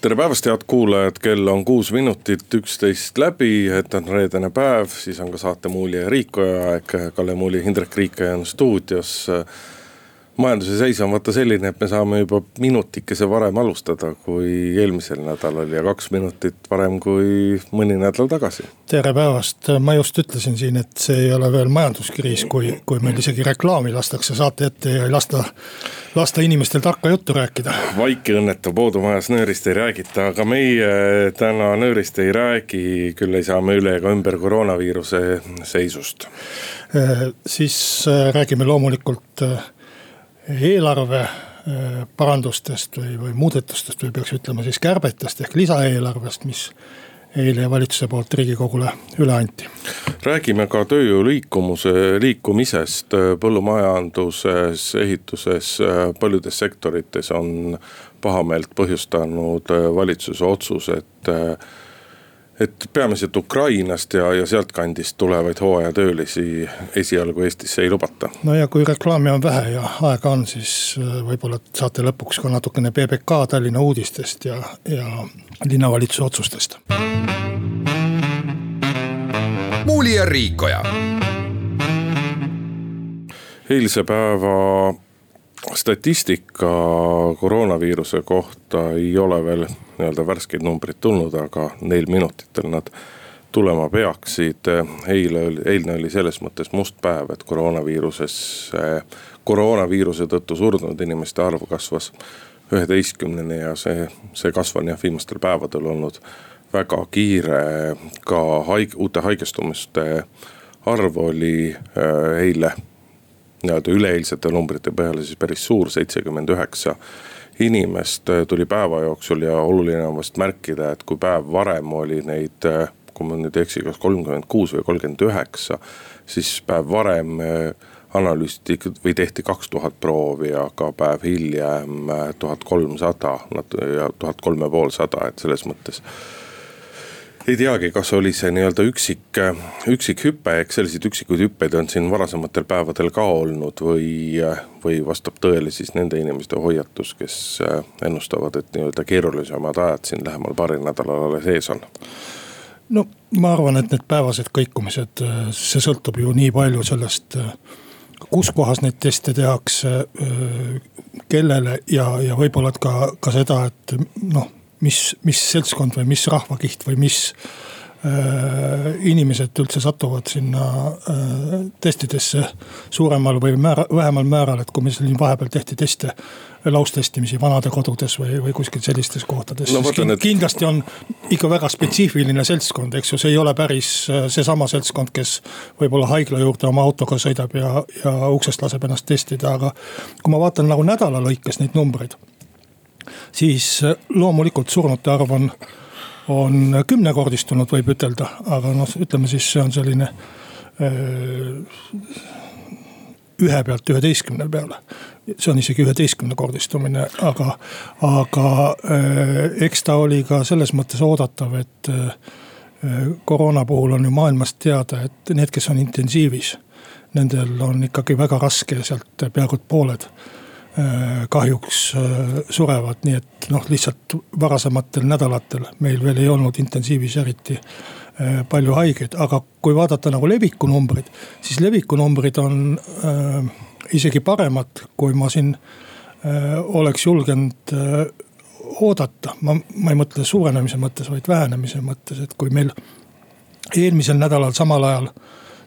tere päevast, head kuulajad, kell on kuus minutit üksteist läbi, et on reedene päev, siis on ka saate Muuli ja Riikoja aeg. Kalle Muuli, Indrek Riikoja on stuudios majanduse seis on vaata selline, et me saame juba minutikese varem alustada kui eelmisel nädalal ja kaks minutit varem kui mõni nädal tagasi. tere päevast, ma just ütlesin siin, et see ei ole veel majanduskriis, kui, kui meil isegi reklaami lastakse saate ette ja ei lasta, lasta inimestel tarka juttu rääkida. vaiki õnnetu, Poodumajas nöörist ei räägita, aga meie täna nöörist ei räägi, küll ei saa me üle ega ümber koroonaviiruse seisust. siis äh, räägime loomulikult äh, eelarve äh, parandustest või, või muudatustest või peaks ütlema siis kärbetest ehk lisaeelarvest, mis eile valitsuse poolt riigikogule üle anti. räägime ka tööjõu liikumuse, liikumisest põllumajanduses, ehituses, paljudes sektorites on pahameelt põhjustanud valitsuse otsus, et et peamiselt Ukrainast ja, ja sealtkandist tulevaid hooajatöölisi esialgu Eestisse ei lubata. no ja kui reklaami on vähe ja aega on, siis äh, võib-olla saate lõpuks ka natukene PBK Tallinna uudistest ja, ja linnavalitsuse otsustest. muuli ja Riikoja. eilse päeva statistika koroonaviiruse kohta ei ole veel nii-öelda värskeid numbreid tulnud, aga neil minutitel nad tulema peaksid. eile eilne oli selles mõttes must päev, et koroonaviiruses, koroonaviiruse tõttu surnud inimeste arv kasvas üheteistkümneni ja see, see kasv on jah viimastel päevadel olnud väga kiire. ka haig-, uute haigestumiste arv oli äh, eile nii-öelda üleeilsete numbrite põhjal siis päris suur, seitsekümmend üheksa inimest äh, tuli päeva jooksul ja oluline on vast märkida, et kui päev varem oli neid, äh, kui ma nüüd ei eksi, kas kolmkümmend kuus või kolmkümmend üheksa. siis päev varem äh, analüüsiti või tehti kaks tuhat proovi, aga päev hiljem tuhat kolmsada ja tuhat kolm ja poolsada, et selles mõttes ei teagi, kas oli see nii-öelda üksik, üksik hüpe, eks selliseid üksikuid hüppeid on siin varasematel päevadel ka olnud või, või vastab tõele siis nende inimeste hoiatus, kes ennustavad, et nii-öelda keerulisemad ajad siin lähemal paaril nädalal alles ees on? No ma arvan, et need päevased kõikumised, see sõltub ju nii palju sellest, kus kohas neid teste tehakse, kellele ja, ja võib-olla ka, ka seda, et noh mis, mis seltskond või mis rahvakiht või mis äh, inimesed üldse satuvad sinna äh, testidesse suuremal või määra, vähemal määral, et kui meil siin vahepeal tehti teste laustestimisi vanadekodudes või, või kuskil sellistes kohtades no,. Kind, et... kindlasti on ikka väga spetsiifiline seltskond, eks ju, see ei ole päris äh, seesama seltskond, kes võib-olla haigla juurde oma autoga sõidab ja, ja uksest laseb ennast testida, aga. kui ma vaatan nagu nädala lõikes neid numbreid siis äh, loomulikult surnute arv on, on kümnekordistunud, võib ütelda, aga noh, ütleme siis see on selline äh, ühe pealt üheteistkümne peale. see on isegi üheteistkümnekordistumine, aga, aga äh, eks ta oli ka selles mõttes oodatav, et koroona puhul on ju maailmast teada, et need, kes on intensiivis, nendel on ikkagi väga raske sealt peaaegu et pooled kahjuks äh, surevad, nii et noh, lihtsalt varasematel nädalatel meil veel ei olnud intensiivis eriti äh, palju haigeid, aga kui vaadata nagu leviku numbrid, siis leviku numbrid on äh, isegi paremad, kui ma siin äh, oleks julgenud äh, oodata. ma, ma ei mõtle suurenemise mõttes, vaid vähenemise mõttes, et kui meil eelmisel nädalal samal ajal,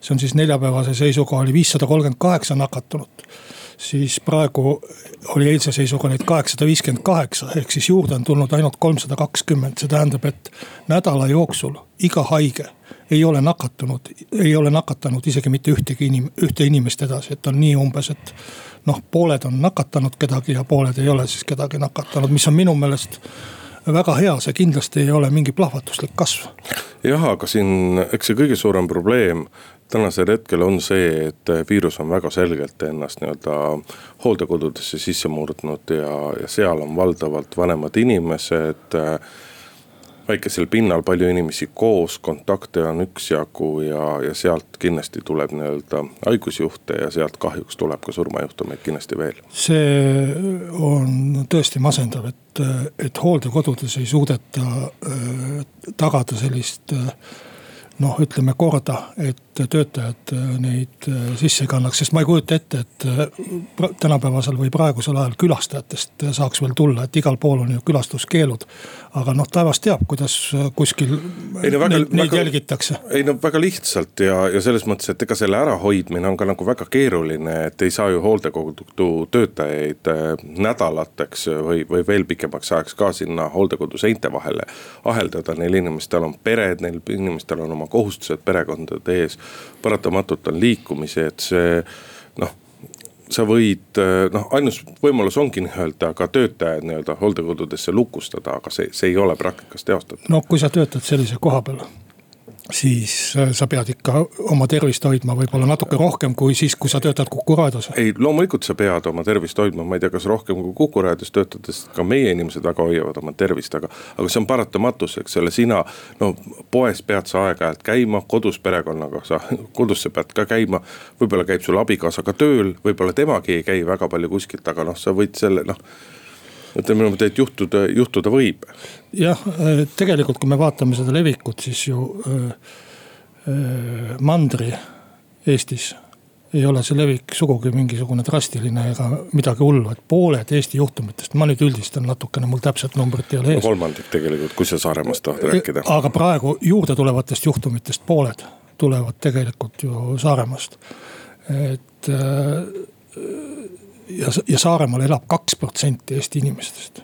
see on siis neljapäevase seisuga oli viissada kolmkümmend kaheksa nakatunut siis praegu oli eilse seisuga neid kaheksasada viiskümmend kaheksa, ehk siis juurde on tulnud ainult kolmsada kakskümmend, see tähendab, et nädala jooksul iga haige ei ole nakatunud, ei ole nakatanud isegi mitte ühtegi inim-, ühte inimest edasi, et on nii umbes, et noh, pooled on nakatanud kedagi ja pooled ei ole siis kedagi nakatanud, mis on minu meelest väga hea, see kindlasti ei ole mingi plahvatuslik kasv. jah, aga siin, eks see kõige suurem probleem tänasel hetkel on see, et viirus on väga selgelt ennast nii-öelda hooldekodudesse sisse murdnud ja, ja seal on valdavalt vanemad inimesed väikesel pinnal palju inimesi koos, kontakte on üksjagu ja, ja sealt kindlasti tuleb nii-öelda haigusjuhte ja sealt kahjuks tuleb ka surmajuhtumeid kindlasti veel. see on tõesti masendav, et, et hooldekodudes ei suudeta äh, tagada sellist äh, noh, ütleme korda, et töötajad äh, neid äh, sisse ei kannaks, sest ma ei kujuta ette, et äh, tänapäevasel või praegusel ajal külastajatest saaks veel tulla, et igal pool on ju külastuskeelud. aga noh, taevas teab, kuidas kuskil ei, no, väga, neid, neid väga, jälgitakse. ei no väga lihtsalt ja, ja selles mõttes, et ega selle ärahoidmine on ka nagu väga keeruline, et ei saa ju hooldekodu töötajaid nädalateks või, või veel pikemaks ajaks ka sinna hooldekodu seinte vahele aheldada. Neil inimestel on pered, neil inimestel on oma kohustused perekondade ees paratamatult on liikumisi, et see noh sa võid noh, ainus võimalus ongi nii-öelda ka töötajad nii-öelda hooldekodudesse lukustada, aga see, see ei ole praktikas teostatav. no kui sa töötad sellise koha peal siis äh, sa pead ikka oma tervist hoidma võib-olla natuke rohkem kui siis, kui sa töötad Kuku raadios. ei, loomulikult sa pead oma tervist hoidma, ma ei tea, kas rohkem kui Kuku raadios töötades, ka meie inimesed väga hoiavad oma tervist, aga. aga see on paratamatus, eks ole, sina no poes pead sa aeg-ajalt käima, kodus perekonnaga sa, kodus sa pead ka käima. võib-olla käib sul abikaasa ka tööl, võib-olla temagi ei käi väga palju kuskilt, aga noh, sa võid selle noh ütleme niimoodi, et juhtuda, juhtuda võib. jah, äh, tegelikult, kui me vaatame seda levikut, siis ju äh, äh, mandri Eestis ei ole see levik sugugi mingisugune drastiline ega midagi hullu, et pooled Eesti juhtumitest, ma nüüd üldistan natukene, mul täpset numbrit ei ole ees. kolmandik tegelikult, kui sa Saaremaast tahad rääkida. aga praegu juurde tulevatest juhtumitest pooled tulevad tegelikult ju Saaremaast. et ja, ja Saaremaal elab kaks protsenti Eesti inimestest.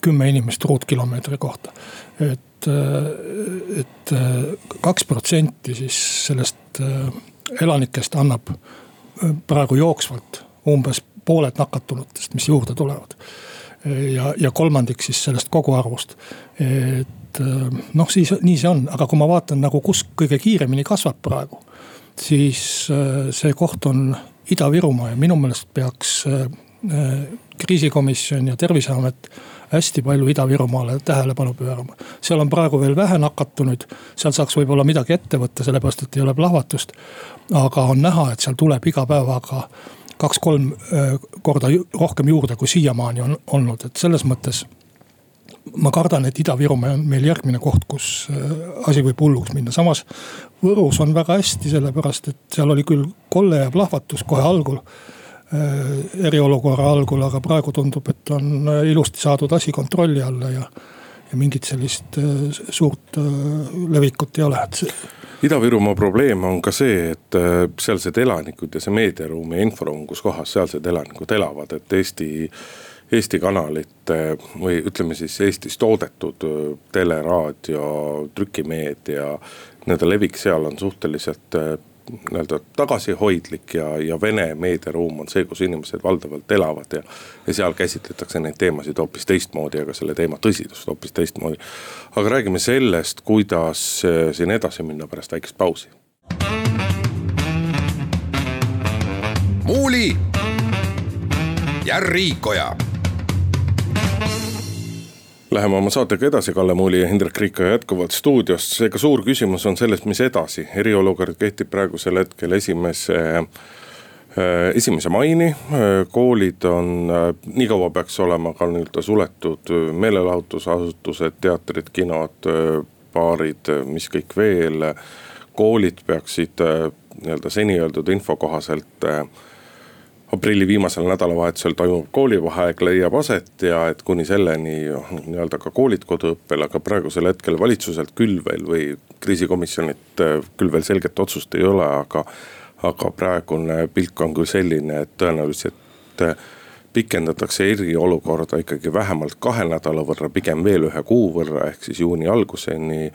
kümme inimest ruutkilomeetri kohta. et, et kaks protsenti siis sellest elanikest annab praegu jooksvalt umbes pooled nakatunutest, mis juurde tulevad. ja, ja kolmandik siis sellest koguarvust. et noh, siis nii see on, aga kui ma vaatan nagu, kus kõige kiiremini kasvab praegu, siis see koht on Ida-Virumaa ja minu meelest peaks äh, äh, kriisikomisjon ja terviseamet hästi palju Ida-Virumaale tähelepanu pöörama. seal on praegu veel vähe nakatunuid, seal saaks võib-olla midagi ette võtta, sellepärast et ei ole plahvatust. aga on näha, et seal tuleb iga päevaga kaks-kolm äh, korda rohkem juurde, kui siiamaani on olnud, et selles mõttes ma kardan, et Ida-Virumaa on meil järgmine koht, kus äh, asi võib hulluks minna, samas Võrus on väga hästi, sellepärast et seal oli küll kolle ja plahvatus kohe algul. Äh, eriolukorra algul, aga praegu tundub, et on äh, ilusti saadud asi kontrolli alla ja, ja mingit sellist suurt levikut ei ole, et Ida-Virumaa probleem on ka see, et sealsed elanikud ja see meediaruum ja inforuum, kus kohas sealsed elanikud elavad, et Eesti Eesti kanalite või ütleme siis Eestis toodetud tele, raadio, trükimeedia. Nii-öelda levik seal on suhteliselt nii-öelda tagasihoidlik ja, ja vene meediaruum on see, kus inimesed valdavalt elavad ja. ja seal käsitletakse neid teemasid hoopis teistmoodi, aga selle teema tõsidust hoopis teistmoodi. aga räägime sellest, kuidas siin edasi minna pärast väikest pausi. muuli ja Riikoja Läheme oma saatega edasi, Kalle Muuli ja Hindrek Riikoja jätkuvalt stuudiost, seega suur küsimus on selles, mis edasi, eriolukord kehtib praegusel hetkel esimese äh, esimese maini, koolid on, äh, nii kaua peaks olema ka nii-öelda suletud meelelahutusasutused, teatrid, kinod, baarid, mis kõik veel. koolid peaksid äh, nii-öelda seni öeldud info kohaselt aprilli viimasel nädalavahetusel toimuv koolivaheaeg leiab aset ja et kuni selleni nii-öelda ka koolid koduõppel, aga praegusel hetkel valitsuselt küll veel või kriisikomisjonilt äh, küll veel selget otsust ei ole, aga. aga praegune pilk on küll selline, et tõenäoliselt äh, pikendatakse eriolukorda ikkagi vähemalt kahe nädala võrra, pigem veel ühe kuu võrra, ehk siis juuni alguseni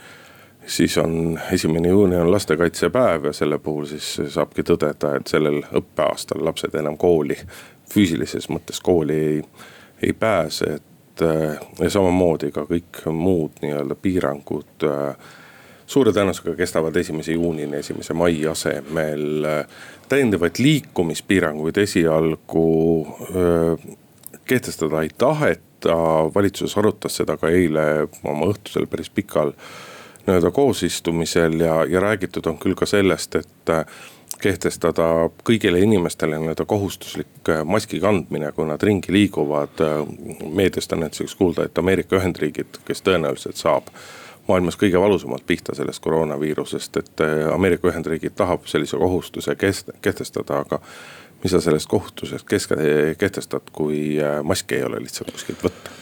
siis on esimene juuni on lastekaitsepäev ja selle puhul siis saabki tõdeda, et sellel õppeaastal lapsed enam kooli, füüsilises mõttes kooli ei, ei pääse, et. ja samamoodi ka kõik muud nii-öelda piirangud suure tõenäosusega kestavad esimese juunini, esimese mai asemel. täiendavaid liikumispiiranguid esialgu öö, kehtestada ei taheta, valitsus arutas seda ka eile oma õhtusel päris pikal nii-öelda koosistumisel ja, ja räägitud on küll ka sellest, et kehtestada kõigile inimestele nii-öelda kohustuslik maski kandmine, kui nad ringi liiguvad. meediast on näiteks kuulda, et Ameerika Ühendriigid, kes tõenäoliselt saab maailmas kõige valusamalt pihta sellest koroonaviirusest, et äh, Ameerika Ühendriigid tahab sellise kohustuse kehtestada, aga mis sa sellest kohustusest kehtestad, kui äh, maski ei ole lihtsalt kuskilt võtta?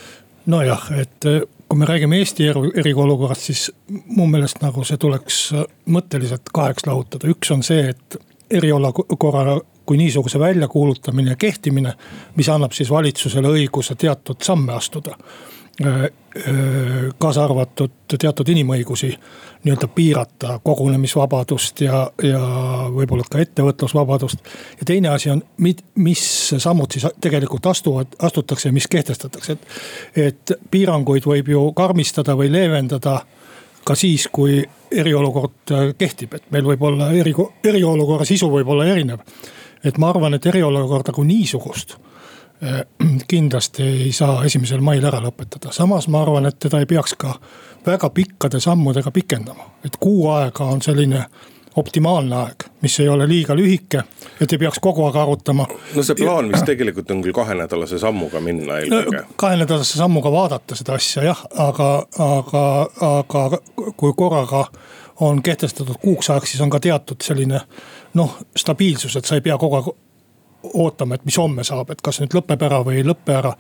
nojah, et äh, kui me räägime Eesti eriolukorrast, siis mu meelest nagu see tuleks mõtteliselt kaheks lahutada, üks on see, et eriolukorra kui niisuguse väljakuulutamine ja kehtimine, mis annab siis valitsusele õiguse teatud samme astuda. Äh, äh, kaasa arvatud teatud inimõigusi nii-öelda piirata, kogunemisvabadust ja, ja võib-olla ka ettevõtlusvabadust. ja teine asi on, mis sammud siis tegelikult astuvad, astutakse ja mis kehtestatakse, et. et piiranguid võib ju karmistada või leevendada ka siis, kui eriolukord kehtib, et meil võib olla eri, eriolukorra sisu võib olla erinev. et ma arvan, et eriolukorda kui niisugust Äh, kindlasti ei saa esimesel mail ära lõpetada, samas ma arvan, et teda ei peaks ka väga pikkade sammudega pikendama, et kuu aega on selline optimaalne aeg, mis ei ole liiga lühike, et ei peaks kogu aeg arutama. no see plaan, mis tegelikult on küll kahenädalase sammuga minna eelkõige no,. kahenädalase sammuga vaadata seda asja jah, aga, aga, aga kui korraga on kehtestatud kuuks ajaks, siis on ka teatud selline noh, stabiilsus, et sa ei pea kogu aeg ootama, et mis homme saab, et kas nüüd lõpeb ära või ei lõpe ära.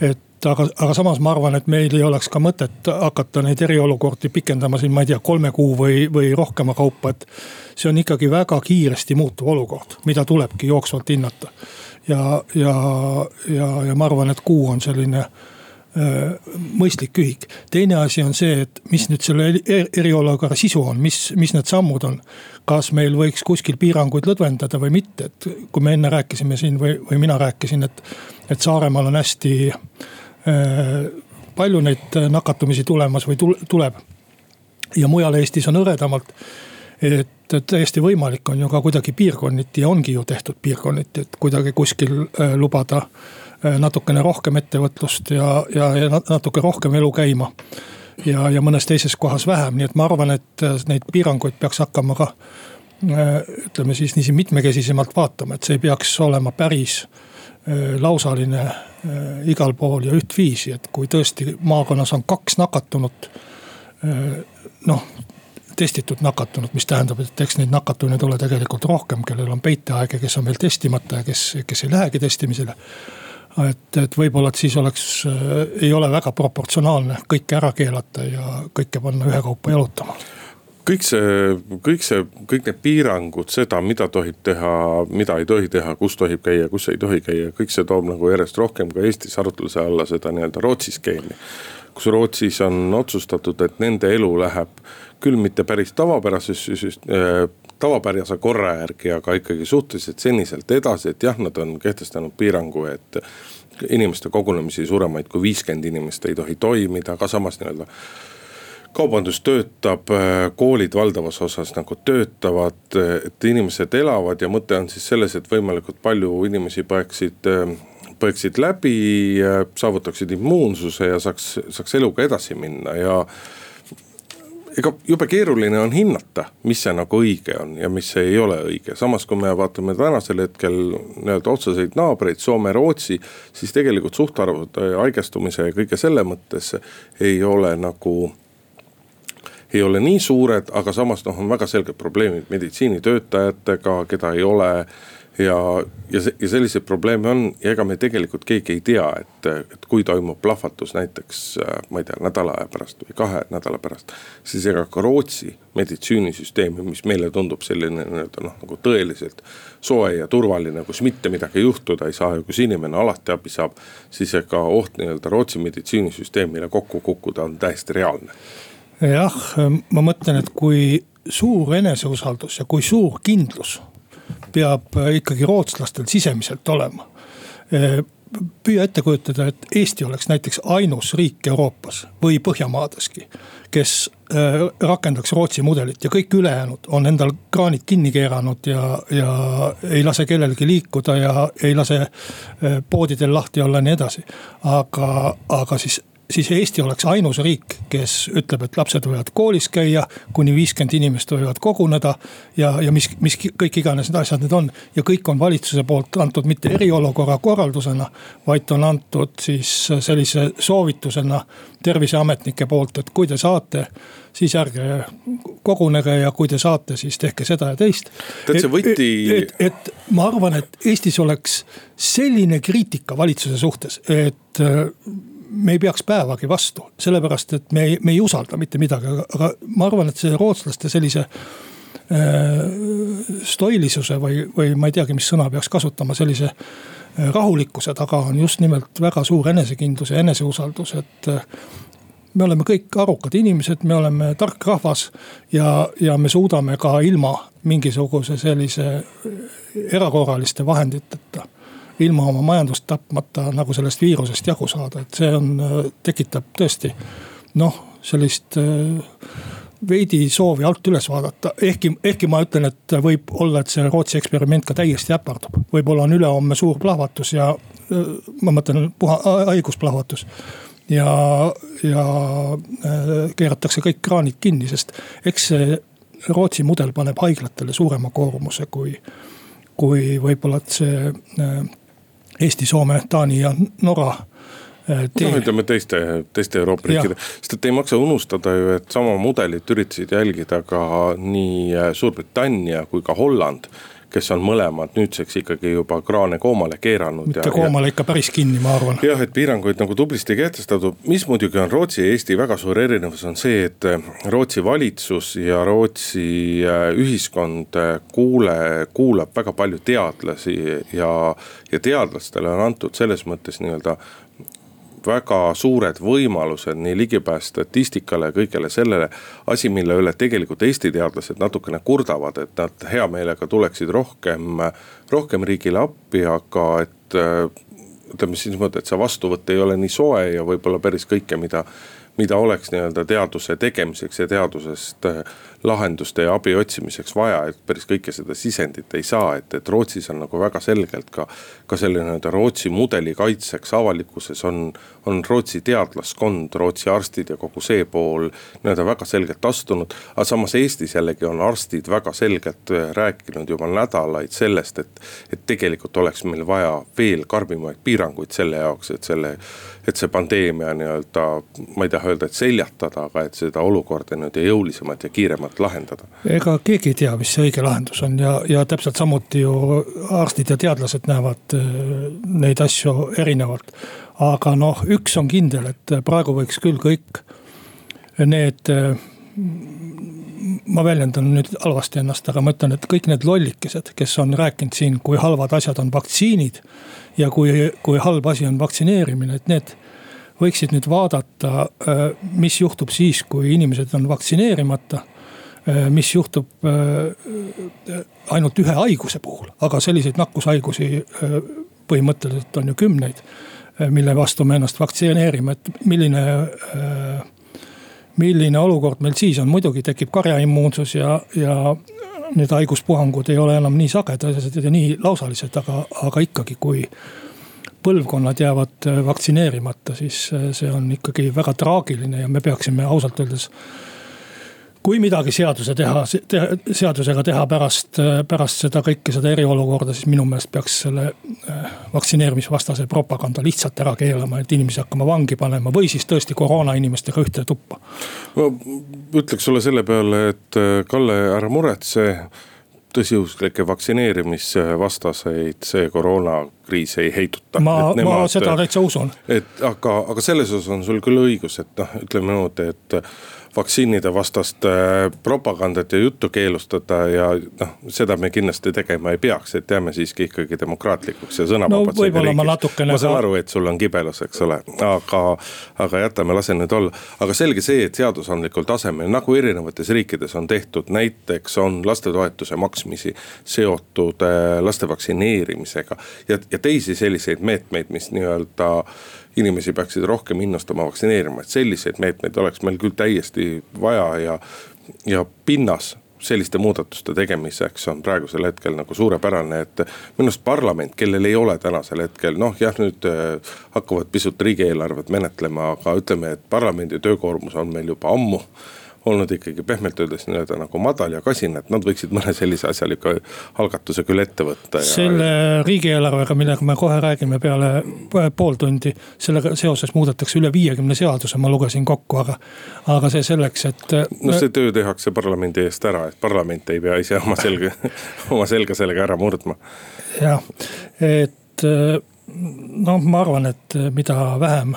et aga, aga samas ma arvan, et meil ei oleks ka mõtet hakata neid eriolukordi pikendama siin, ma ei tea, kolme kuu või, või rohkema kaupa, et. see on ikkagi väga kiiresti muutuv olukord, mida tulebki jooksvalt hinnata. ja, ja, ja, ja ma arvan, et kuu on selline Äh, mõistlik ühik. teine asi on see, et mis nüüd selle eriolukorra sisu on, mis, mis need sammud on. Kas meil võiks kuskil piiranguid lõdvendada või mitte, et kui me enne rääkisime siin või, või mina rääkisin, et, et Saaremaal on hästi äh, palju neid nakatumisi tulemas või tuleb. ja mujal Eestis on hõredamalt et täiesti võimalik on ju ka kuidagi piirkonniti ja ongi ju tehtud piirkonniti, et kuidagi kuskil äh, lubada äh, natukene rohkem ettevõtlust ja, ja, ja natuke rohkem elu käima. Ja, ja mõnes teises kohas vähem, nii et ma arvan, et äh, neid piiranguid peaks hakkama ka äh, ütleme siis niiviisi mitmekesisemalt vaatama, et see ei peaks olema päris lausaline igal pool ja ühtviisi, et kui tõesti maakonnas on kaks nakatunut. noh, testitud nakatunut, mis tähendab, et eks neid nakatunuid ole tegelikult rohkem, kellel on peiteaeg ja kes on veel testimata ja kes, kes ei lähegi testimisele et, et võib-olla, et siis oleks, äh, ei ole väga proportsionaalne kõike ära keelata ja kõike panna ühekaupa jalutama kõik see, kõik see, kõik need piirangud, seda, mida tohib teha, mida ei tohi teha, kus tohib käia, kus ei tohi käia, kõik see toob nagu järjest rohkem ka Eestis arutluse alla seda nii-öelda Rootsi skeemi. kus Rootsis on otsustatud, et nende elu läheb küll mitte päris tavapärases äh, tavapärase korra järgi, aga ikkagi suhteliselt seniselt edasi, et jah, nad on kehtestanud piirangu, et inimeste kogunemisi suuremaid kui viiskümmend inimest ei tohi toimida, aga samas nii-öelda kaubandus töötab, koolid valdavas osas nagu töötavad, et inimesed elavad ja mõte on siis selles, et võimalikult palju inimesi põeksid, põeksid läbi, saavutaksid immuunsuse ja saaks, saaks eluga edasi minna ja ega jube keeruline on hinnata, mis see nagu õige on ja mis ei ole õige, samas kui me vaatame tänasel hetkel nii-öelda otseseid naabreid, Soome, Rootsi. siis tegelikult suhtarvud haigestumise ja kõige selle mõttes ei ole nagu ei ole nii suured, aga samas noh, on väga selged probleemid meditsiinitöötajatega, keda ei ole ja, ja, ja selliseid probleeme on ja ega me tegelikult keegi ei tea, et, et kui toimub plahvatus näiteks, ma ei tea, nädala aja pärast või kahe nädala pärast. siis ega ka Rootsi meditsiinisüsteem, mis meile tundub selline nii-öelda noh, nagu tõeliselt soe ja turvaline, kus mitte midagi juhtuda ei saa ja kus inimene alati abi saab. siis ega oht nii-öelda Rootsi meditsiinisüsteemile kokku kukkuda on täiesti reaalne. jah, ma mõtlen, et kui suur eneseusaldus ja kui suur kindlus peab ikkagi rootslastel sisemiselt olema. Püüa ette kujutada, et Eesti oleks näiteks ainus riik Euroopas või Põhjamaadeski, kes äh, rakendaks Rootsi mudelit ja kõik ülejäänud on endal kraanid kinni keeranud ja, ja ei lase kellelgi liikuda ja ei lase äh, poodidel lahti olla ja nii edasi. aga, aga siis siis Eesti oleks ainus riik, kes ütleb, et lapsed võivad koolis käia, kuni viiskümmend inimest võivad koguneda. ja, ja mis, mis kõik iganes need asjad need on ja kõik on valitsuse poolt antud mitte eriolukorra korraldusena. vaid on antud siis sellise soovitusena terviseametnike poolt, et kui te saate siis ärge kogunege ja kui te saate, siis tehke seda ja teist. tead see võti. et, et, et ma arvan, et Eestis oleks selline kriitika valitsuse suhtes, et me ei peaks päevagi vastu, sellepärast et me ei, me ei usalda mitte midagi, aga ma arvan, et see rootslaste sellise äh, stoilisuse või, või ma ei teagi, mis sõna peaks kasutama, sellise äh, rahulikkuse taga on just nimelt väga suur enesekindlus ja eneseusaldus, et äh, me oleme kõik arukad inimesed, me oleme tark rahvas ja, ja me suudame ka ilma mingisuguse sellise erakorraliste vahenditeta ilma oma majandust tapmata nagu sellest viirusest jagu saada, et see on, tekitab tõesti noh, sellist veidi soovi alt üles vaadata, ehkki, ehkki ma ütlen, et võib olla, et see Rootsi eksperiment ka täiesti äpardub. võib-olla on ülehomme suur plahvatus ja ma mõtlen puha, haigusplahvatus. ja, ja keeratakse kõik kraanid kinni, sest eks see Rootsi mudel paneb haiglatele suurema koormuse kui, kui võib-olla see Eesti, Soome, Taani ja Norra äh, tee. noh, ütleme teiste, teiste Euroopa riikide, sest et ei maksa unustada ju, et sama mudelit üritasid jälgida ka nii äh, Suurbritannia kui ka Holland kes on mõlemad nüüdseks ikkagi juba kraane koomale keeranud. mitte koomale ikka päris kinni, ma arvan. jah, et piiranguid nagu tublisti kehtestatud, mis muidugi on Rootsi ja Eesti väga suur erinevus, on see, et eh, Rootsi valitsus ja Rootsi eh, ühiskond eh, kuule, kuulab väga palju teadlasi ja, ja teadlastele on antud selles mõttes nii-öelda väga suured võimalused, nii ligipääs statistikale ja kõigele sellele. asi, mille üle tegelikult Eesti teadlased natukene kurdavad, et nad hea meelega tuleksid rohkem, rohkem riigile appi, aga et ütleme siis niimoodi, et see vastuvõtt ei ole nii soe ja võib-olla päris kõike, mida mida oleks nii-öelda teaduse tegemiseks ja teadusest äh, lahenduste ja abi otsimiseks vaja, et päris kõike seda sisendit ei saa, et, et Rootsis on nagu väga selgelt ka. ka selle nii-öelda Rootsi mudeli kaitseks avalikkuses on, on Rootsi teadlaskond, Rootsi arstid ja kogu see pool nii-öelda väga selgelt astunud. aga samas Eestis jällegi on arstid väga selgelt äh, rääkinud juba nädalaid sellest, et, et tegelikult oleks meil vaja veel karmimaid piiranguid selle jaoks, et selle et see pandeemia nii-öelda, ma ei taha öelda, et seljatada, aga et seda olukorda nii-öelda jõulisemalt ja kiiremalt lahendada. ega keegi ei tea, mis see õige lahendus on ja, ja täpselt samuti ju arstid ja teadlased näevad äh, neid asju erinevalt. aga noh, üks on kindel, et praegu võiks küll kõik need äh, ma väljendan nüüd halvasti ennast, aga ma ütlen, et kõik need lollikesed, kes on rääkinud siin, kui halvad asjad on vaktsiinid ja kui, kui halb asi on vaktsineerimine, et need võiksid nüüd vaadata, äh, mis juhtub siis, kui inimesed on vaktsineerimata. Äh, mis juhtub äh, ainult ühe haiguse puhul, aga selliseid nakkushaigusi põhimõtteliselt on ju kümneid. mille vastu me ennast vaktsineerime, et milline, milline olukord meil siis on, muidugi tekib karjaimmuunsus ja, ja need haiguspuhangud ei ole enam nii sagedased ja nii lausalised, aga, aga ikkagi, kui põlvkonnad jäävad äh, vaktsineerimata, siis äh, see on ikkagi väga traagiline ja me peaksime ausalt öeldes kui midagi seaduse teha, seadusega teha pärast, pärast seda kõike seda eriolukorda, siis minu meelest peaks selle äh, vaktsineerimisvastase propaganda lihtsalt ära keelama, et inimesi hakkama vangi panema või siis tõesti koroona inimestega ühte tuppa. ma ütleks sulle selle peale, et äh, Kalle, ära muretse tõsiusklikke vaktsineerimisvastaseid see koroonakriis ei heiduta. ma, ma seda täitsa usun. et aga, aga selles osas on sul küll õigus, et noh, ütleme niimoodi, et vaktsiinide vastast äh, propagandat ja juttu keelustada ja noh, seda me kindlasti tegema ei peaks, et jääme siiski ikkagi demokraatlikuks ja sõnavabaks no, võib-olla ma natukene ma saan aru, et sul on kibelus, eks ole, aga, aga jätame, lase nüüd olla. aga selge see, et seadusandlikul tasemel, nagu erinevates riikides on tehtud, näiteks on lastetoetuse maksmisi seotud äh, laste vaktsineerimisega ja, ja teisi selliseid meetmeid, mis nii-öelda inimesi peaksid rohkem innustama vaktsineerima, et selliseid meetmeid oleks meil küll täiesti vaja ja, ja pinnas selliste muudatuste tegemiseks on praegusel hetkel nagu suurepärane, et minu arust parlament, kellel ei ole tänasel hetkel noh, jah, nüüd äh, hakkavad pisut riigieelarvet menetlema, aga ütleme, et parlamendi töökoormus on meil juba ammu olnud ikkagi pehmelt öeldes nii-öelda nagu madal ja kasin, et nad võiksid mõne sellise asjaliku algatuse küll ette võtta. selle riigieelarvega, millega me kohe räägime peale pool tundi, sellega seoses muudetakse üle viiekümne seaduse, ma lugesin kokku, aga, aga see selleks, et. no see töö tehakse parlamendi eest ära, et parlament ei pea ise oma selga oma selga sellega ära murdma. jah, et noh, ma arvan, et mida vähem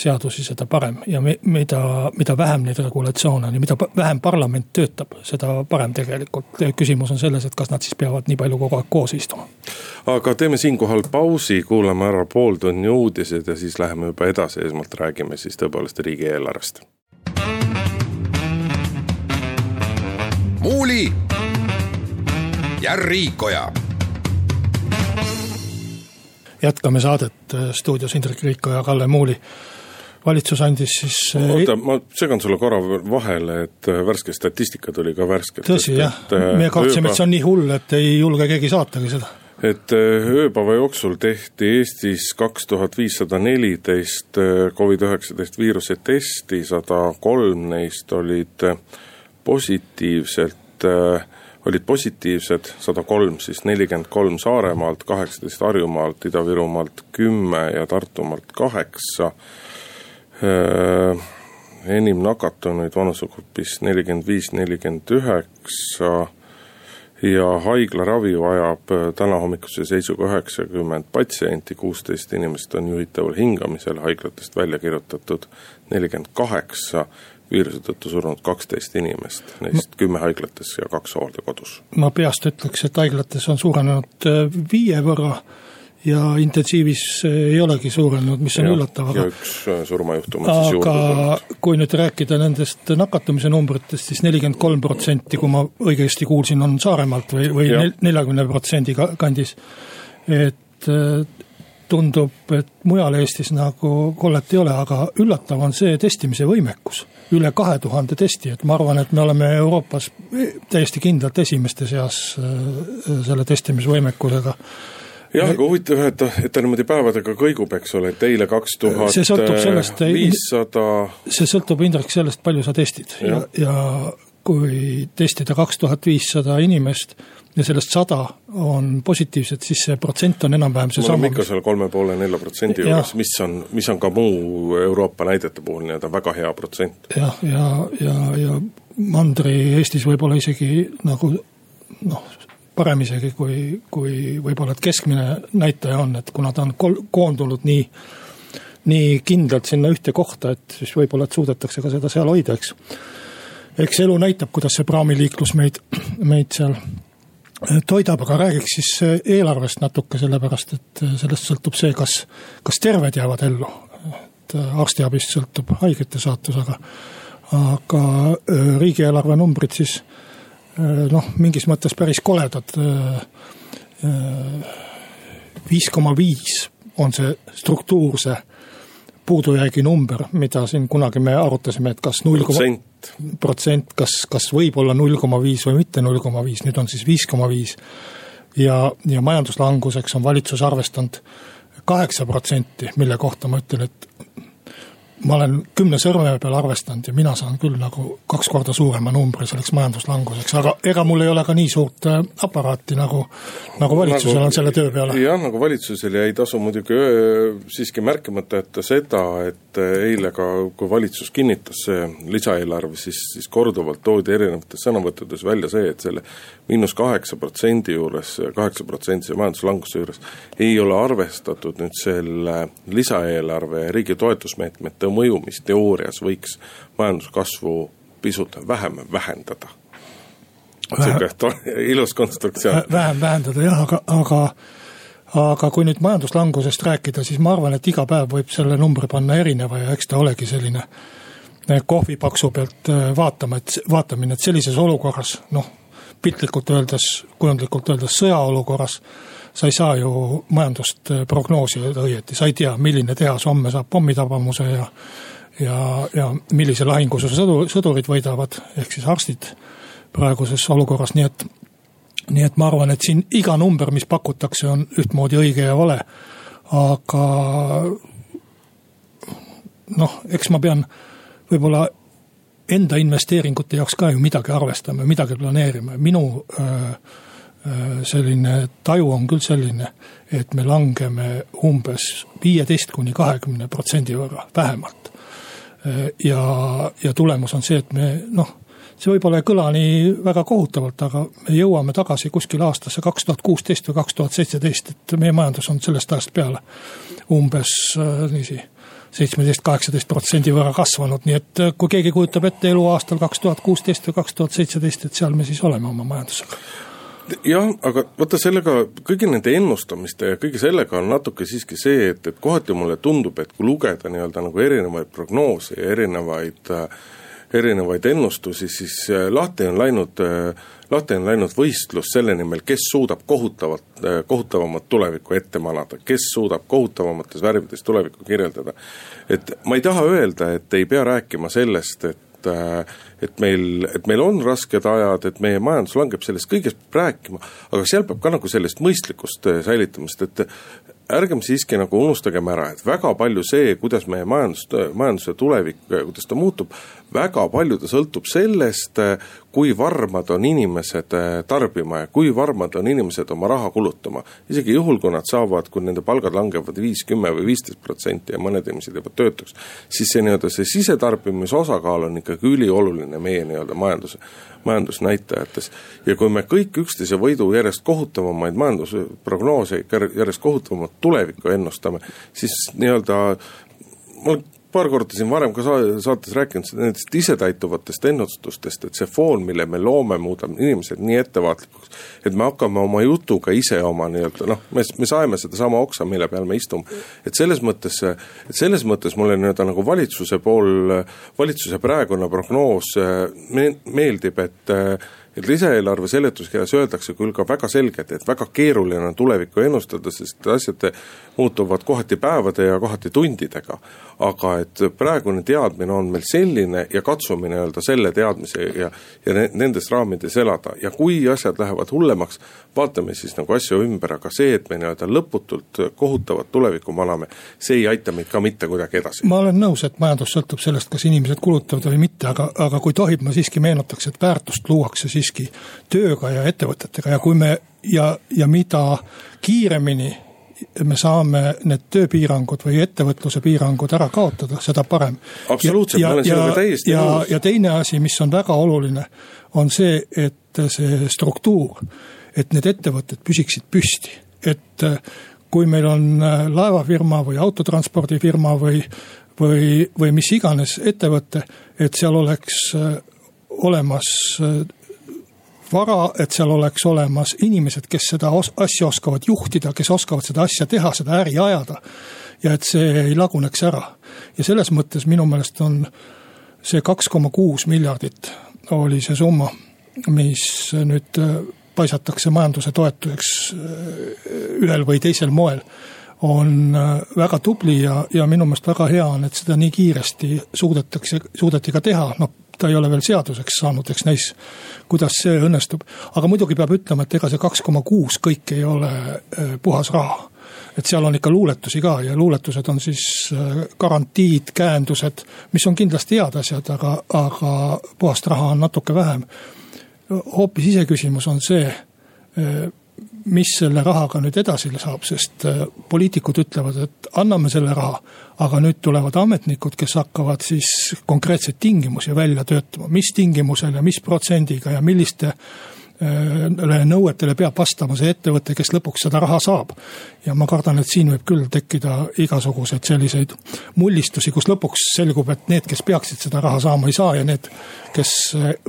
seadusi, seda parem ja mida, mida vähem neid regulatsioone on ja mida vähem parlament töötab, seda parem tegelikult. küsimus on selles, et kas nad siis peavad nii palju kogu aeg koos istuma. aga teeme siinkohal pausi, kuulame ära pooltunni uudised ja siis läheme juba edasi, esmalt räägime siis tõepoolest riigieelarvest. muuli ja Riikoja jätkame saadet stuudios Indrek Riiko ja Kalle Muuli valitsus andis siis. Eh, oota, ma segan sulle korra vahele, et eh, värske statistika tuli ka värskelt. tõsi jah, eh, me kartsime et see on nii hull, et ei julge keegi saatagi seda. et ööpäeva jooksul tehti Eestis kaks tuhat viissada neliteist Covid-19 viiruse testi, sada kolm neist olid positiivselt olid positiivsed, sada kolm siis, nelikümmend kolm Saaremaalt, kaheksateist Harjumaalt, Ida-Virumaalt kümme ja Tartumaalt kaheksa enim nakatunuid vanusegrupis nelikümmend viis, nelikümmend üheksa ja haiglaravi vajab äh, tänahommikuse seisuga üheksakümmend patsienti, kuusteist inimest on juhitaval hingamisel, haiglatest välja kirjutatud nelikümmend kaheksa, viiruse tõttu surnud kaksteist inimest, neist kümme haiglates ja kaks hooldekodus. ma peast ütleks, et haiglates on suurenenud äh, viie võrra ja intensiivis ei olegi suurenenud, mis on ja, üllatav. ja üks äh, surmajuhtum on siis juurde tulnud. aga kui nüüd rääkida nendest nakatumise numbritest, siis nelikümmend kolm protsenti, kui ma õigesti kuulsin, on Saaremaalt või, või neljakümne protsendi kandis. et äh, tundub, et mujal Eestis nagu kollet ei ole, aga üllatav on see testimise võimekus. üle kahe tuhande testi, et ma arvan, et me oleme Euroopas täiesti kindlalt esimeste seas selle testimisvõimekusega jah, aga huvitav, et ta, et ta niimoodi päevadega kõigub, eks ole, et eile kaks tuhat viissada. see sõltub, Indrek, sellest, palju sa testid ja, ja, kui testida kaks tuhat viissada inimest ja sellest sada on positiivsed, siis see protsent on enam-vähem seesama. me oleme ikka seal kolme poole, nelja protsendi juures, mis on, mis on ka muu Euroopa näidete puhul nii-öelda väga hea protsent. jah, ja, ja, ja, ja Mandri-Eestis võib-olla isegi nagu noh, parem isegi kui, kui võib-olla, et keskmine näitaja on, et kuna ta on kol-, koondunud nii, nii kindlalt sinna ühte kohta, et siis võib-olla, et suudetakse ka seda seal hoida, eks. eks elu näitab, kuidas see praamiliiklus meid, meid seal toidab, aga räägiks siis eelarvest natuke, sellepärast et sellest sõltub see, kas, kas terved jäävad ellu. et arstiabist sõltub haigete saatus, aga, aga riigieelarve numbrid siis Äh, noh, mingis mõttes päris koledad. Äh, äh, viis koma viis on see struktuurse puudujäägi number, mida siin kunagi me arutasime, et kas null koma protsent, kas, kas võib olla null koma viis või mitte null koma viis, nüüd on siis viis koma viis. ja, ja majanduslanguseks on valitsus arvestanud kaheksa protsenti, mille kohta ma ütlen, et ma olen kümne sõrme peal arvestanud ja mina saan küll nagu kaks korda suurema numbri selleks majanduslanguseks, aga ega mul ei ole ka nii suurt äh, aparaati nagu, nagu valitsusel nagu, on selle töö peale. jah, nagu valitsusel ja ei tasu muidugi siiski märkimata jätta seda, et äh, eile ka, kui valitsus kinnitas see lisaeelarve, siis, siis korduvalt toodi erinevates sõnavõttudes välja see, et selle miinus kaheksa protsendi juures, kaheksa protsendise majanduslanguse juures ei ole arvestatud nüüd selle lisaeelarve riigi toetusmeetmete mõju, mis teoorias võiks majanduskasvu pisut vähem vähendada. sihuke ilus konstruktsioon. vähem vähendada jah, aga, aga aga kui nüüd majanduslangusest rääkida, siis ma arvan, et iga päev võib selle numbri panna erineva ja eks ta olegi selline eh, kohvipaksu pealt eh, vaatama, et vaatamine, et sellises olukorras noh, piltlikult öeldes, kujundlikult öeldes sõjaolukorras sa ei saa ju majandust eh, prognoosida õieti, sa ei tea, milline tehas homme saab pommitabamuse ja ja, ja millise lahinguse sõdu, sõdurid võidavad, ehk siis arstid praeguses olukorras, nii et nii et ma arvan, et siin iga number, mis pakutakse, on ühtmoodi õige ja vale. aga noh, eks ma pean võib-olla enda investeeringute jaoks ka ju midagi arvestama, midagi planeerima, minu öö, selline taju on küll selline, et me langeme umbes viieteist kuni kahekümne protsendi võrra vähemalt. ja, ja tulemus on see, et me noh see võib-olla ei kõla nii väga kohutavalt, aga me jõuame tagasi kuskile aastasse kaks tuhat kuusteist või kaks tuhat seitseteist, et meie majandus on sellest ajast peale umbes äh, niiviisi seitsmeteist, kaheksateist protsendi võrra kasvanud, nii et äh, kui keegi kujutab ette elu aastal kaks tuhat kuusteist või kaks tuhat seitseteist, et seal me siis oleme oma majandusega jah, aga vaata sellega, kõigi nende ennustamiste ja kõige sellega on natuke siiski see, et, et kohati mulle tundub, et kui lugeda nii-öelda nagu erinevaid prognoose ja erinevaid äh, erinevaid ennustusi, siis äh, lahti on läinud, äh, lahti on läinud võistlus selle nimel, kes suudab kohutavat, kohutavamat tulevikku ette manada, kes suudab kohutavamates värvides tulevikku kirjeldada. et ma ei taha öelda, et ei pea rääkima sellest, et et meil, et meil on rasked ajad, et meie majandus langeb, sellest kõigest peab rääkima, aga seal peab ka nagu sellest mõistlikkust säilitamist, et ärgem siiski nagu unustagem ära, et väga palju see, kuidas meie majandus, majanduse tulevik, kuidas ta muutub, väga palju ta sõltub sellest, kui varmad on inimesed eh, tarbima ja kui varmad on inimesed oma raha kulutama. isegi juhul, kui nad saavad, kui nende palgad langevad viis, kümme või viisteist protsenti ja mõned inimesed jäävad töötuks, siis see nii-öelda see sisetarbimise osakaal on ikkagi ülioluline meie nii-öelda majanduse, majandusnäitajates. ja kui me kõik üksteise võidu järjest kohutavamaid majandusprognoose, järjest kohutavamat tulevikku ennustame, siis nii-öelda olen paar korda siin varem ka saates rääkinud nendest isetäituvatest ennustustest, et see foon, mille me loome, muudab inimesed nii ettevaatlikuks, et me hakkame oma jutuga ise oma nii-öelda noh, me, me saeme sedasama oksa, mille peal me istume. et selles mõttes, et selles mõttes mulle nii-öelda nagu valitsuse pool, valitsuse praegune prognoos me, meeldib, et et lisaeelarve seletuskirjas öeldakse küll ka väga selgelt, et väga keeruline on tulevikku ennustada, sest asjad muutuvad kohati päevade ja kohati tundidega. aga et praegune teadmine on meil selline ja katsume nii-öelda selle teadmise ja, ja nendes raamides elada ja kui asjad lähevad hullemaks, vaatame siis nagu asju ümber, aga see, et me nii-öelda lõputult kohutavat tulevikku maname, see ei aita meid ka mitte kuidagi edasi. ma olen nõus, et majandus sõltub sellest, kas inimesed kulutavad või mitte, aga, aga kui tohib, ma siiski meenutaks, et väärtust luuakse siiski tööga ja ettevõtetega ja kui me ja, ja mida kiiremini me saame need tööpiirangud või ettevõtluse piirangud ära kaotada, seda parem. absoluutselt, ma olen sinuga täiesti ja, nõus. ja teine asi, mis on väga oluline, on see, et see struktuur, et need ettevõtted püsiksid püsti, et kui meil on laevafirma või autotranspordifirma või, või, või mis iganes ettevõte, et seal oleks olemas vara, et seal oleks olemas inimesed, kes seda os asja oskavad juhtida, kes oskavad seda asja teha, seda äri ajada. ja et see ei laguneks ära. ja selles mõttes minu meelest on see kaks koma kuus miljardit oli see summa, mis nüüd äh, paisatakse majanduse toetuseks äh, ühel või teisel moel on äh, väga tubli ja, ja minu meelest väga hea on, et seda nii kiiresti suudetakse, suudeti ka teha, noh ta ei ole veel seaduseks saanud, eks näis, kuidas see õnnestub. aga muidugi peab ütlema, et ega see kaks koma kuus kõik ei ole äh, puhas raha. et seal on ikka luuletusi ka ja luuletused on siis äh, garantiid, käendused, mis on kindlasti head asjad, aga, aga puhast raha on natuke vähem. hoopis iseküsimus on see äh, mis selle rahaga nüüd edasi saab, sest äh, poliitikud ütlevad, et anname selle raha, aga nüüd tulevad ametnikud, kes hakkavad siis konkreetseid tingimusi välja töötama, mis tingimusel ja mis protsendiga ja milliste nõuetele peab vastama see ettevõte, kes lõpuks seda raha saab. ja ma kardan, et siin võib küll tekkida igasuguseid selliseid mullistusi, kus lõpuks selgub, et need, kes peaksid seda raha saama, ei saa ja need, kes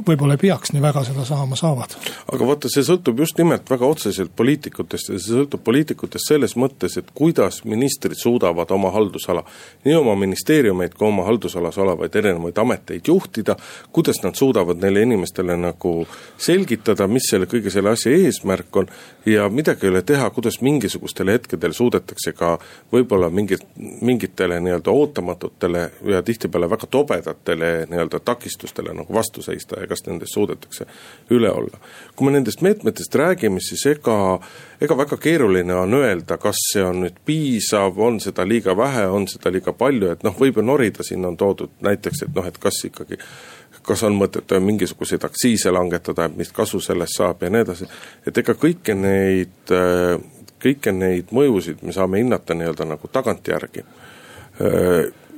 võib-olla ei peaks nii väga seda saama, saavad. aga vaata, see sõltub just nimelt väga otseselt poliitikutest ja see sõltub poliitikutest selles mõttes, et kuidas ministrid suudavad oma haldusala, nii oma ministeeriumeid kui oma haldusalas olevaid erinevaid ameteid juhtida, kuidas nad suudavad neile inimestele nagu selgitada, mis selle kõige selle asja eesmärk on ja midagi ei ole teha, kuidas mingisugustel hetkedel suudetakse ka võib-olla mingit, mingitele nii-öelda ootamatutele ja tihtipeale väga tobedatele nii-öelda takistustele nagu vastu seista ja kas nendest suudetakse üle olla. kui me nendest meetmetest räägime, siis ega, ega väga keeruline on öelda, kas see on nüüd piisav, on seda liiga vähe, on seda liiga palju, et noh, võib ju norida, siin on toodud näiteks, et noh, et kas ikkagi kas on mõtet mingisuguseid aktsiise langetada, et mis kasu sellest saab ja nii edasi. et ega kõiki neid, kõiki neid mõjusid me saame hinnata nii-öelda nagu tagantjärgi.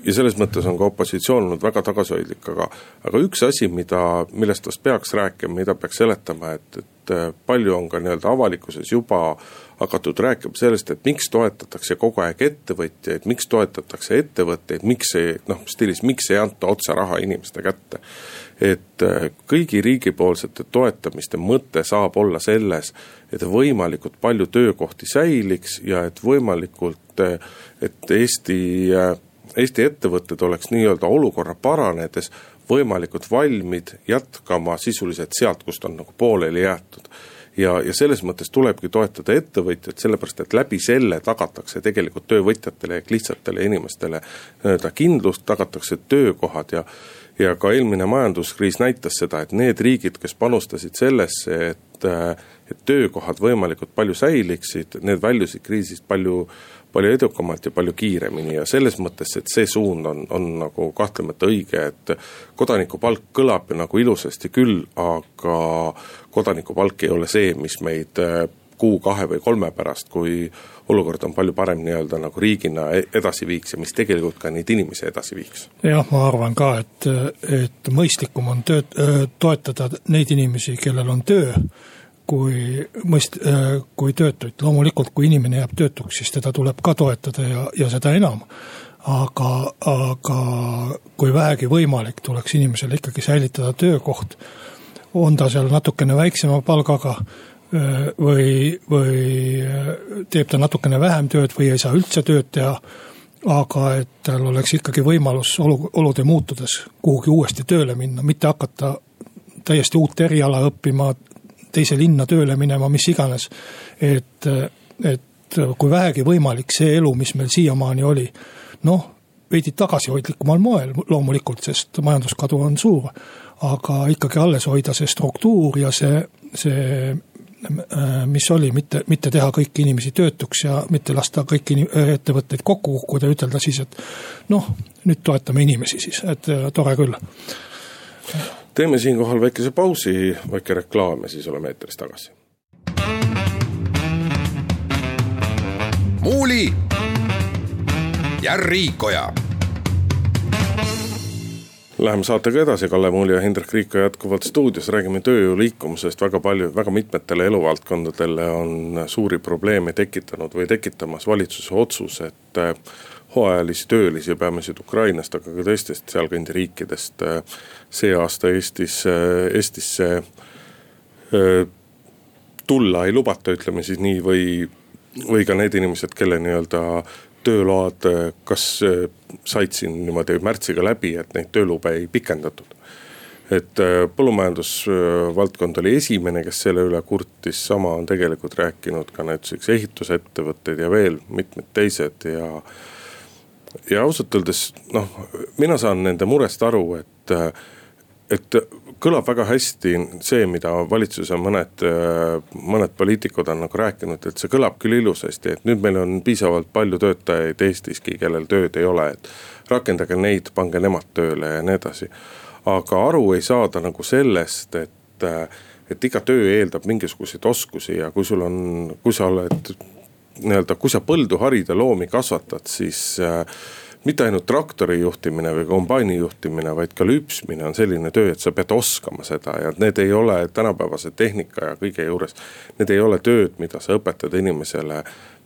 ja selles mõttes on ka opositsioon olnud väga tagasihoidlik, aga, aga üks asi, mida, millest tast peaks rääkima, mida peaks seletama, et, et palju on ka nii-öelda avalikkuses juba äh, hakatud rääkima sellest, et miks toetatakse kogu aeg ettevõtjaid, miks toetatakse ettevõtteid, miks ei noh, stiilis, miks ei anta otse raha inimeste kätte. et äh, kõigi riigipoolsete toetamiste mõte saab olla selles, et võimalikult palju töökohti säiliks ja et võimalikult, äh, et Eesti, äh, Eesti ettevõtted oleks nii-öelda olukorra paranedes võimalikult valmid jätkama sisuliselt sealt, kust on nagu pooleli jäetud ja, ja selles mõttes tulebki toetada ettevõtjat, sellepärast et läbi selle tagatakse tegelikult töövõtjatele ja lihtsatele inimestele nii-öelda kindlust, tagatakse töökohad ja ja ka eelmine majanduskriis näitas seda, et need riigid, kes panustasid sellesse, et et töökohad võimalikult palju säiliksid, need väljusid kriisist palju palju edukamalt ja palju kiiremini ja selles mõttes, et see suund on, on nagu kahtlemata õige, et kodanikupalk kõlab ju nagu ilusasti küll, aga kodanikupalk ei ole see, mis meid äh, kuu, kahe või kolme pärast, kui olukord on palju parem nii-öelda nagu riigina e-, edasi viiks ja mis tegelikult ka neid inimesi edasi viiks. jah, ma arvan ka, et, et mõistlikum on tööd, toetada neid inimesi, kellel on töö kui mõist-, äh, kui töötuid, loomulikult kui inimene jääb töötuks, siis teda tuleb ka toetada ja, ja seda enam. aga, aga kui vähegi võimalik, tuleks inimesel ikkagi säilitada töökoht, on ta seal natukene väiksema palgaga äh, või, või äh, teeb ta natukene vähem tööd või ei saa üldse tööd teha, aga et tal oleks ikkagi võimalus olu, olude muutudes kuhugi uuesti tööle minna, mitte hakata täiesti uut eriala õppima, teise linna tööle minema, mis iganes. et, et kui vähegi võimalik, see elu, mis meil siiamaani oli, noh, veidi tagasihoidlikumal moel loomulikult, sest majanduskadu on suur, aga ikkagi alles hoida see struktuur ja see, see mis oli, mitte, mitte teha kõiki inimesi töötuks ja mitte lasta kõiki ettevõtteid kokku kukkuda ja ütelda siis, et noh, nüüd toetame inimesi siis, et tore küll teeme siinkohal väikese pausi, väike reklaam ja siis oleme eetris tagasi. muuli ja Riikoja. Läheme saatega edasi, Kalle Muuli ja Hindrek Riikoja jätkuvalt stuudios, räägime tööjõu liikumisest väga palju, väga mitmetele eluvaldkondadele on suuri probleeme tekitanud või tekitamas valitsuse otsus, et hooajalisi töölisi, peamiselt Ukrainast, aga ka teistest sealkandi riikidest äh, see aasta Eestis, äh, Eestisse äh, tulla ei lubata, ütleme siis nii, või, või ka need inimesed, kelle nii-öelda tööload kas said siin niimoodi märtsiga läbi, et neid töölube ei pikendatud. et põllumajandusvaldkond oli esimene, kes selle üle kurtis, sama on tegelikult rääkinud ka näiteks ehitusettevõtted ja veel mitmed teised ja ja ausalt öeldes noh, mina saan nende murest aru, et, et kõlab väga hästi see, mida valitsuse mõned, mõned poliitikud on nagu rääkinud, et see kõlab küll ilusasti, et nüüd meil on piisavalt palju töötajaid Eestiski, kellel tööd ei ole, et rakendage neid, pange nemad tööle ja nii edasi. aga aru ei saada nagu sellest, et, et iga töö eeldab mingisuguseid oskusi ja kui sul on, kui sa oled nii-öelda, kui sa põldu harid ja loomi kasvatad, siis äh, mitte ainult traktori juhtimine või kombaini juhtimine, vaid ka lüpsmine on selline töö, et sa pead oskama seda ja need ei ole tänapäevase tehnika ja kõige juures. Need ei ole tööd, mida sa õpetad inimesele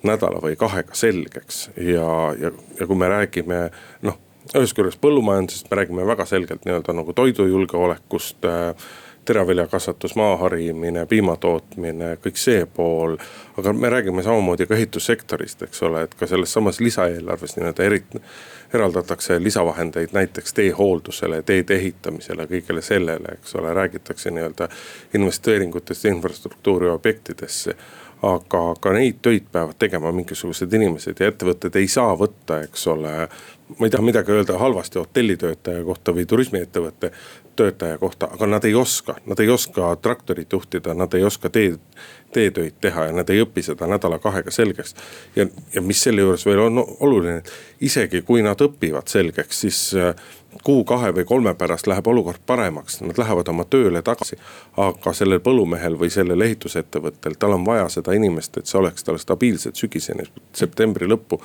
nädala või kahega selgeks ja, ja, ja kui me räägime noh ühest küljest põllumajandusest me räägime väga selgelt nii-öelda nagu toidujulgeolekust äh, teraviljakasvatus, maa harimine, piimatootmine, kõik see pool. aga me räägime samamoodi ka ehitussektorist, eks ole, et ka selles samas lisaeelarves nii-öelda eriti eraldatakse lisavahendeid näiteks teehooldusele, teede ehitamisele, kõigele sellele, eks ole, räägitakse nii-öelda investeeringutest infrastruktuuri objektidesse aga ka neid töid peavad tegema mingisugused inimesed ja ettevõtted ei saa võtta, eks ole. ma ei taha midagi öelda halvasti hotellitöötaja kohta või turismiettevõtte töötaja kohta, aga nad ei oska, nad ei oska traktorit juhtida, nad ei oska tee, teetöid teha ja nad ei õpi seda nädala-kahega selgeks. ja, ja mis selle juures veel on oluline, isegi kui nad õpivad selgeks, siis äh, kuu, kahe või kolme pärast läheb olukord paremaks, nad lähevad oma tööle tagasi. aga sellel põllumehel või sellel ehitusettevõttel, tal on vaja seda inimest, et see oleks tal stabiilselt sügiseni, septembri lõppu,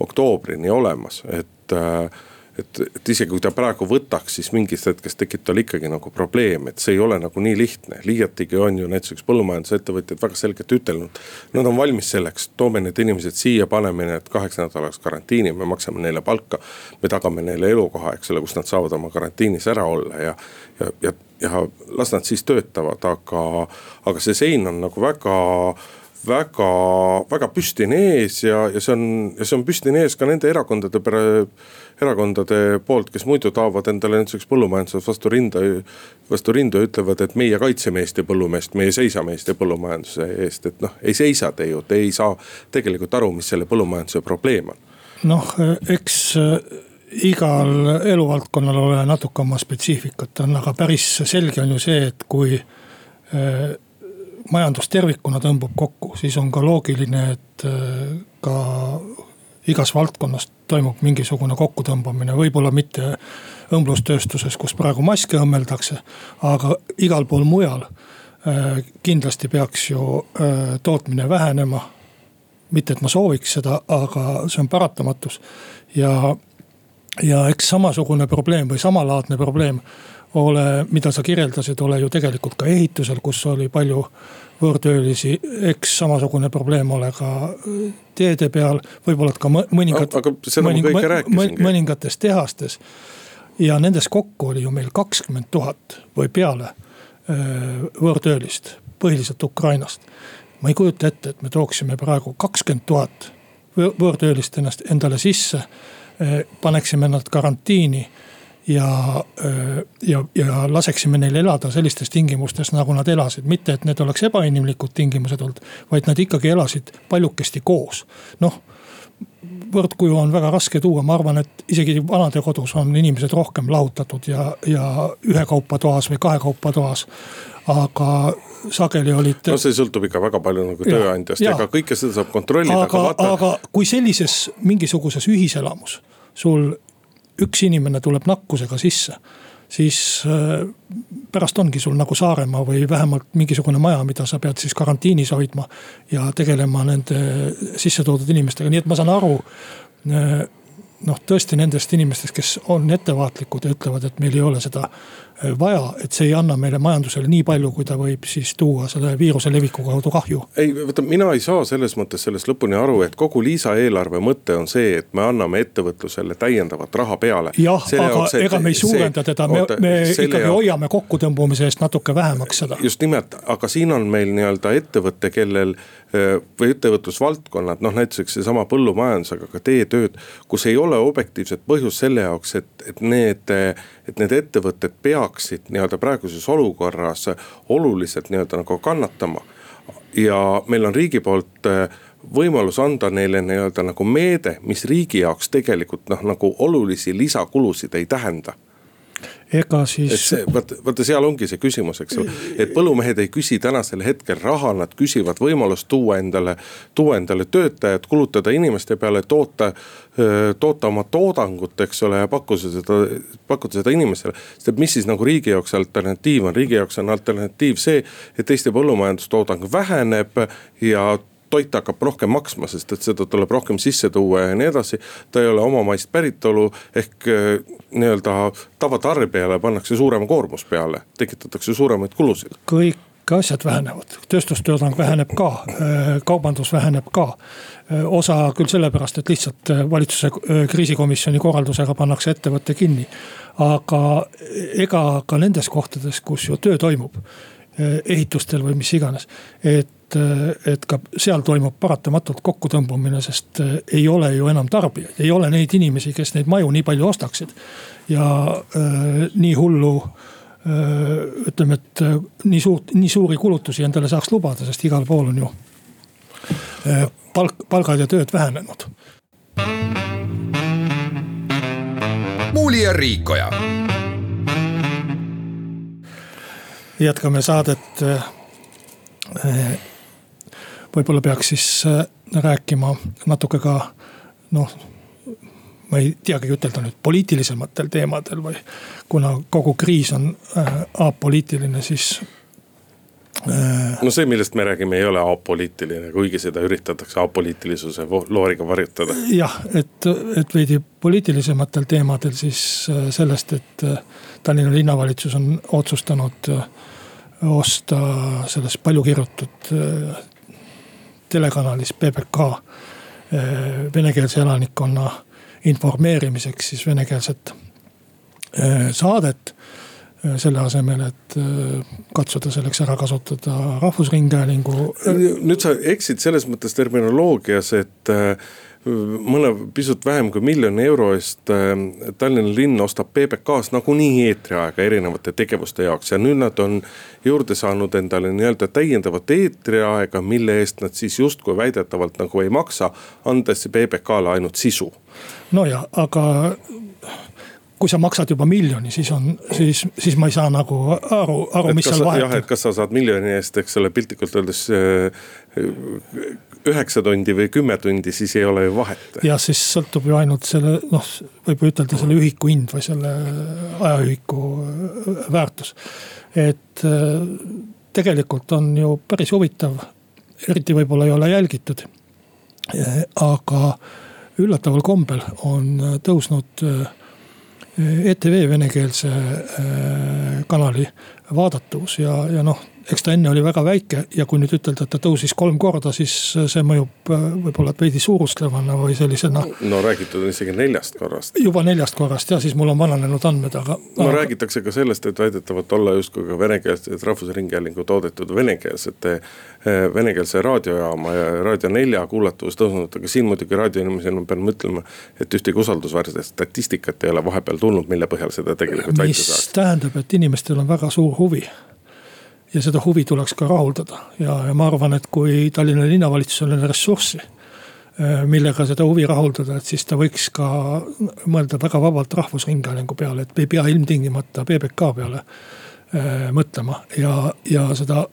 oktoobrini olemas, et äh, et, et isegi kui ta praegu võtaks, siis mingist hetkest tekib tal ikkagi nagu probleem, et see ei ole nagu nii lihtne. liiatigi on ju näiteks põllumajandusettevõtjad väga selgelt ütelnud. Nad on valmis selleks, toome need inimesed siia, paneme need kaheks nädalaks karantiini, me maksame neile palka. me tagame neile elukoha, eks ole, kus nad saavad oma karantiinis ära olla ja, ja, ja, ja las nad siis töötavad, aga, aga see sein on nagu väga väga, väga püstine ees ja, ja see on, ja see on püstine ees ka nende erakondade erakondade poolt, kes muidu taovad endale näiteks põllumajanduses vastu rinda, vastu rinda ja ütlevad, et meie kaitseme Eesti põllumeest, meie seisame Eesti põllumajanduse eest, et noh, ei seisa te ju, te ei saa tegelikult aru, mis selle põllumajanduse probleem on. noh, eks äh, igal eluvaldkonnal ole natuke oma spetsiifikat on, aga päris selge on ju see, et kui äh, majandus tervikuna tõmbub kokku, siis on ka loogiline, et äh, ka igas valdkonnas toimub mingisugune kokkutõmbamine, võib-olla mitte õmblustööstuses, kus praegu maske õmmeldakse, aga igal pool mujal äh, kindlasti peaks ju äh, tootmine vähenema. mitte, et ma sooviks seda, aga see on paratamatus ja, ja eks samasugune probleem või samalaadne probleem ole, mida sa kirjeldasid, ole ju tegelikult ka ehitusel, kus oli palju võõrtöölisi. eks samasugune probleem ole ka äh, teede peal, võib-olla ka mõningad. aga seda mõning, ma kõike rääkisingi. mõningates tehastes. ja nendes kokku oli ju meil kakskümmend tuhat või peale äh, võõrtöölist, põhiliselt Ukrainast. ma ei kujuta ette, et me tooksime praegu kakskümmend tuhat võõrtöölist ennast endale sisse, äh, paneksime nad karantiini ja, ja, ja laseksime neil elada sellistes tingimustes, nagu nad elasid. mitte, et need oleks ebainimlikud tingimused olnud, vaid nad ikkagi elasid paljukesti koos. noh, võrdkuju on väga raske tuua, ma arvan, et isegi vanadekodus on inimesed rohkem lahutatud ja, ja ühekaupa toas või kahekaupa toas. aga sageli olid. no see sõltub ikka väga palju nagu tööandjast, ega kõike seda saab kontrollida, aga, aga vaata. aga kui sellises mingisuguses ühiselamus sul üks inimene tuleb nakkusega sisse, siis äh, pärast ongi sul nagu Saaremaa või vähemalt mingisugune maja, mida sa pead siis karantiinis hoidma. ja tegelema nende sisse toodud inimestega, nii et ma saan aru äh, noh, tõesti nendest inimestest, kes on ettevaatlikud ja ütlevad, et meil ei ole seda vaja, et see ei anna meile majandusele nii palju, kui ta võib siis tuua selle viiruse leviku kaudu kahju. ei, vaata mina ei saa selles mõttes sellest lõpuni aru, et kogu lisaeelarve mõte on see, et me anname ettevõtlusele täiendavat raha peale. jah, aga jaoks, ega me ei suurenda teda, me, me ikkagi jaoks... hoiame kokkutõmbumise eest natuke vähemaks seda. just nimelt, aga siin on meil nii-öelda ettevõte, kellel või ettevõtlusvaldkonnad, noh näiteks seesama põllumajandus, aga ka teetööd, kus ei ole objektiivset põhjust selle jaoks, et, et need, et need ettevõtted peaksid nii-öelda praeguses olukorras oluliselt nii-öelda nagu kannatama. ja meil on riigi poolt võimalus anda neile nii-öelda nagu meede, mis riigi jaoks tegelikult noh, nagu olulisi lisakulusid ei tähenda ega siis. vaata, vaata seal ongi see küsimus, eks ole, et põllumehed ei küsi tänasel hetkel raha, nad küsivad võimalust tuua endale, tuua endale töötajad, kulutada inimeste peale, toota, toota oma toodangut, eks ole, ja pakkuda seda, pakkuda seda inimestele. sest et mis siis nagu riigi jaoks alternatiiv on, riigi jaoks on alternatiiv see, et Eesti põllumajandustoodang väheneb ja toit hakkab rohkem maksma, sest et seda tuleb rohkem sisse tuua ja nii edasi. ta ei ole omamaist päritolu ehk nii-öelda tavatarbijale pannakse suurem koormus peale, tekitatakse suuremaid kulusid. kõik asjad vähenevad, tööstustoodang väheneb ka, kaubandus väheneb ka. osa küll sellepärast, et lihtsalt valitsuse kriisikomisjoni korraldusega pannakse ettevõte kinni. aga ega ka nendes kohtades, kus ju töö toimub ehitustel või mis iganes. et, et ka seal toimub paratamatult kokkutõmbumine, sest ei ole ju enam tarbijaid, ei ole neid inimesi, kes neid maju nii palju ostaksid. ja äh, nii hullu äh, ütleme, et nii suurt, nii suuri kulutusi endale saaks lubada, sest igal pool on ju äh, palk, palgad ja tööd vähenenud. muuli ja Riikoja jätkame saadet. Võib-olla peaks siis äh, rääkima natuke ka noh, ma ei teagi ütelda nüüd poliitilisematel teemadel või kuna kogu kriis on äh, apoliitiline, siis äh, no see, millest me räägime, ei ole apoliitiline, kuigi seda üritatakse apoliitilisuse looriga varjutada. jah, et, et veidi poliitilisematel teemadel siis sellest, et Tallinna linnavalitsus on otsustanud osta selles palju kirjutatud äh, telekanalis PBK äh, venekeelse elanikkonna informeerimiseks siis venekeelset äh, saadet. selle asemel, et katsuda selleks ära kasutada Rahvusringhäälingu. nüüd sa eksid selles mõttes terminoloogias, et mõne pisut vähem kui miljoni euro eest äh, Tallinna linn ostab PBK-s nagunii eetriaega erinevate tegevuste jaoks ja nüüd nad on juurde saanud endale nii-öelda täiendavat eetriaega, mille eest nad siis justkui väidetavalt nagu ei maksa, andes PBK-le ainult sisu. no ja, aga kui sa maksad juba miljoni, siis on, siis, siis ma ei saa nagu aru, aru, mis seal vahet on. jah, et kas sa saad miljoni eest, eks ole, piltlikult öeldes äh, üheksa tundi või kümme tundi, siis ei ole ju vahet. jah, siis sõltub ju ainult selle noh, võib ütelda selle ühiku hind või selle ajaühiku äh, väärtus. et äh, tegelikult on ju päris huvitav, eriti võib-olla ei ole jälgitud. Äh, aga üllataval kombel on tõusnud ETV venekeelse kanali vaadatavus ja, ja noh eks ta enne oli väga väike ja kui nüüd ütelda, et ta tõusis kolm korda, siis see mõjub äh, võib-olla veidi suurustlevana või sellisena. no räägitud on isegi neljast korrast. juba neljast korrast ja siis mul on vananenud andmed, aga. no aga... räägitakse ka sellest, et väidetavalt olla justkui ka venekeelsed Rahvusringhäälingu toodetud venekeelsete, äh, venekeelse raadiojaama ja Raadio nelja kuulatavus tõusnud, aga siin muidugi raadioinimesena pean mõtlema, et ühtegi usaldusväärset statistikat ei ole vahepeal tulnud, mille põhjal seda tegelikult väita saaks. mis tähendab, et inimestel on väga suur huvi ja seda huvi tuleks ka rahuldada ja, ja ma arvan, et kui Tallinna linnavalitsusel on ressurssi äh, millega seda huvi rahuldada, et siis ta võiks ka mõelda väga vabalt Rahvusringhäälingu peale, et ei pea ilmtingimata PBK peale äh, mõtlema ja, ja seda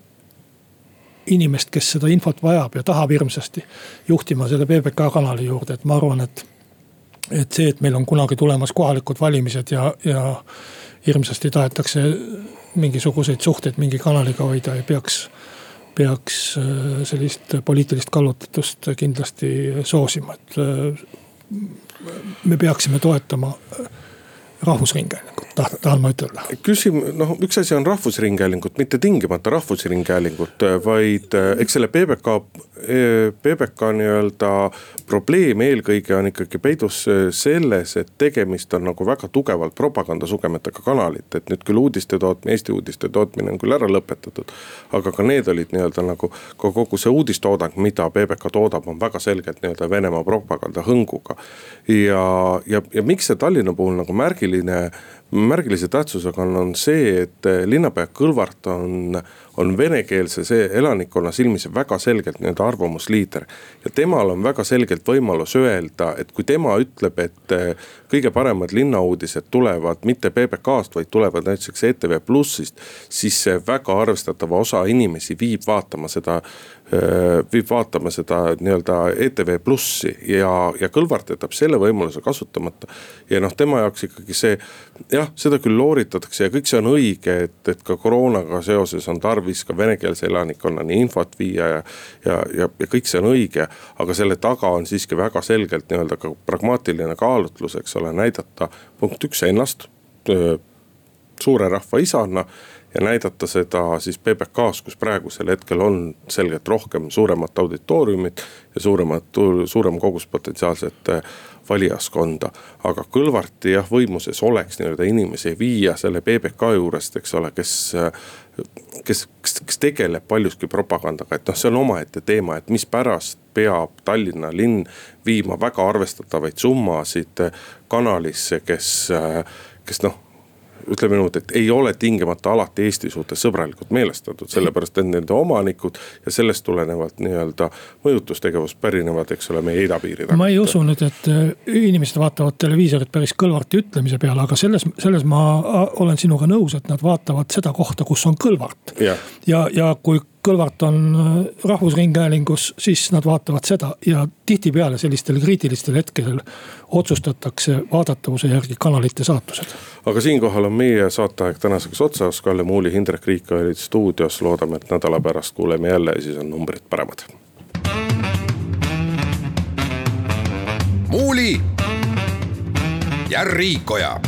inimest, kes seda infot vajab ja tahab hirmsasti juhtima selle PBK kanali juurde, et ma arvan, et. et see, et meil on kunagi tulemas kohalikud valimised ja, ja hirmsasti tahetakse mingisuguseid suhteid mingi kanaliga hoida ei peaks, peaks äh, sellist poliitilist kallutatust kindlasti soosima, et äh, me peaksime toetama rahvusringhäälingut, tahan ma ütelda. küsimus, noh, üks asi on rahvusringhäälingut, mitte tingimata rahvusringhäälingut, vaid eks selle PBK, PBK nii-öelda probleem eelkõige on ikkagi peidus selles, et tegemist on nagu väga tugevalt propagandasugemetega kanalit, et nüüd küll uudiste tootmine, Eesti uudiste tootmine on küll ära lõpetatud. aga ka need olid nii-öelda nagu, ka kogu see uudistoodang, mida PBK toodab, on väga selgelt nii-öelda Venemaa propaganda hõnguga. ja, ja, ja miks see Tallinna puhul nagu märgiline märgilise tähtsusega on, on see, et linnapea Kõlvart on, on venekeelse see elanikkonna silmis väga selgelt nii-öelda arvamusliider. ja temal on väga selgelt võimalus öelda, et kui tema ütleb, et eh, kõige paremad linnauudised tulevad mitte PBK-st, vaid tulevad näiteks ETV Plussist. siis väga arvestatava osa inimesi viib vaatama seda, eh, viib vaatama seda nii-öelda ETV Plussi ja, ja Kõlvart jätab selle võimaluse kasutamata. ja noh, tema jaoks ikkagi see jah, seda küll looritatakse ja kõik see on õige, et, et ka koroonaga seoses on tarvis ka venekeelse elanikkonnani infot viia ja. ja, ja, ja kõik see on õige, aga selle taga on siiski väga selgelt nii-öelda ka pragmaatiline kaalutlus, eks ole, näidata punkt üks ennast suure rahva isana ja näidata seda siis PBK-s, kus praegusel hetkel on selgelt rohkem suuremat auditooriumit ja suuremat, suurem kogus potentsiaalset valijaskonda. aga Kõlvarti jah, võimuses oleks nii-öelda inimesi viia selle PBK juurest, eks ole, kes kes, kes, kes tegeleb paljuski propagandaga, et noh, see on omaette teema, et mispärast peab Tallinna linn viima väga arvestatavaid summasid kanalisse, kes, kes noh ütleme niimoodi, et ei ole tingimata alati Eesti suhtes sõbralikult meelestatud, sellepärast et nende omanikud ja sellest tulenevalt nii-öelda mõjutustegevus pärinevad, eks ole, meie idapiiri tagant. ma ei usu nüüd, et äh, inimesed vaatavad televiisorit päris Kõlvarti ütlemise peale, aga selles, selles ma olen sinuga nõus, et nad vaatavad seda kohta, kus on Kõlvart. ja, ja, ja kui Kõlvart on äh, Rahvusringhäälingus, siis nad vaatavad seda ja tihtipeale sellistel kriitilistel hetkedel otsustatakse vaadatavuse järgi kanalite saatused. Aga siinkohal on meie saateaeg tänaseks otsas, Kalle Muuli, Hindrek Riik olid stuudios, loodame, et nädala pärast kuuleme jälle ja siis on numbrid paremad. muuli ja Riikoja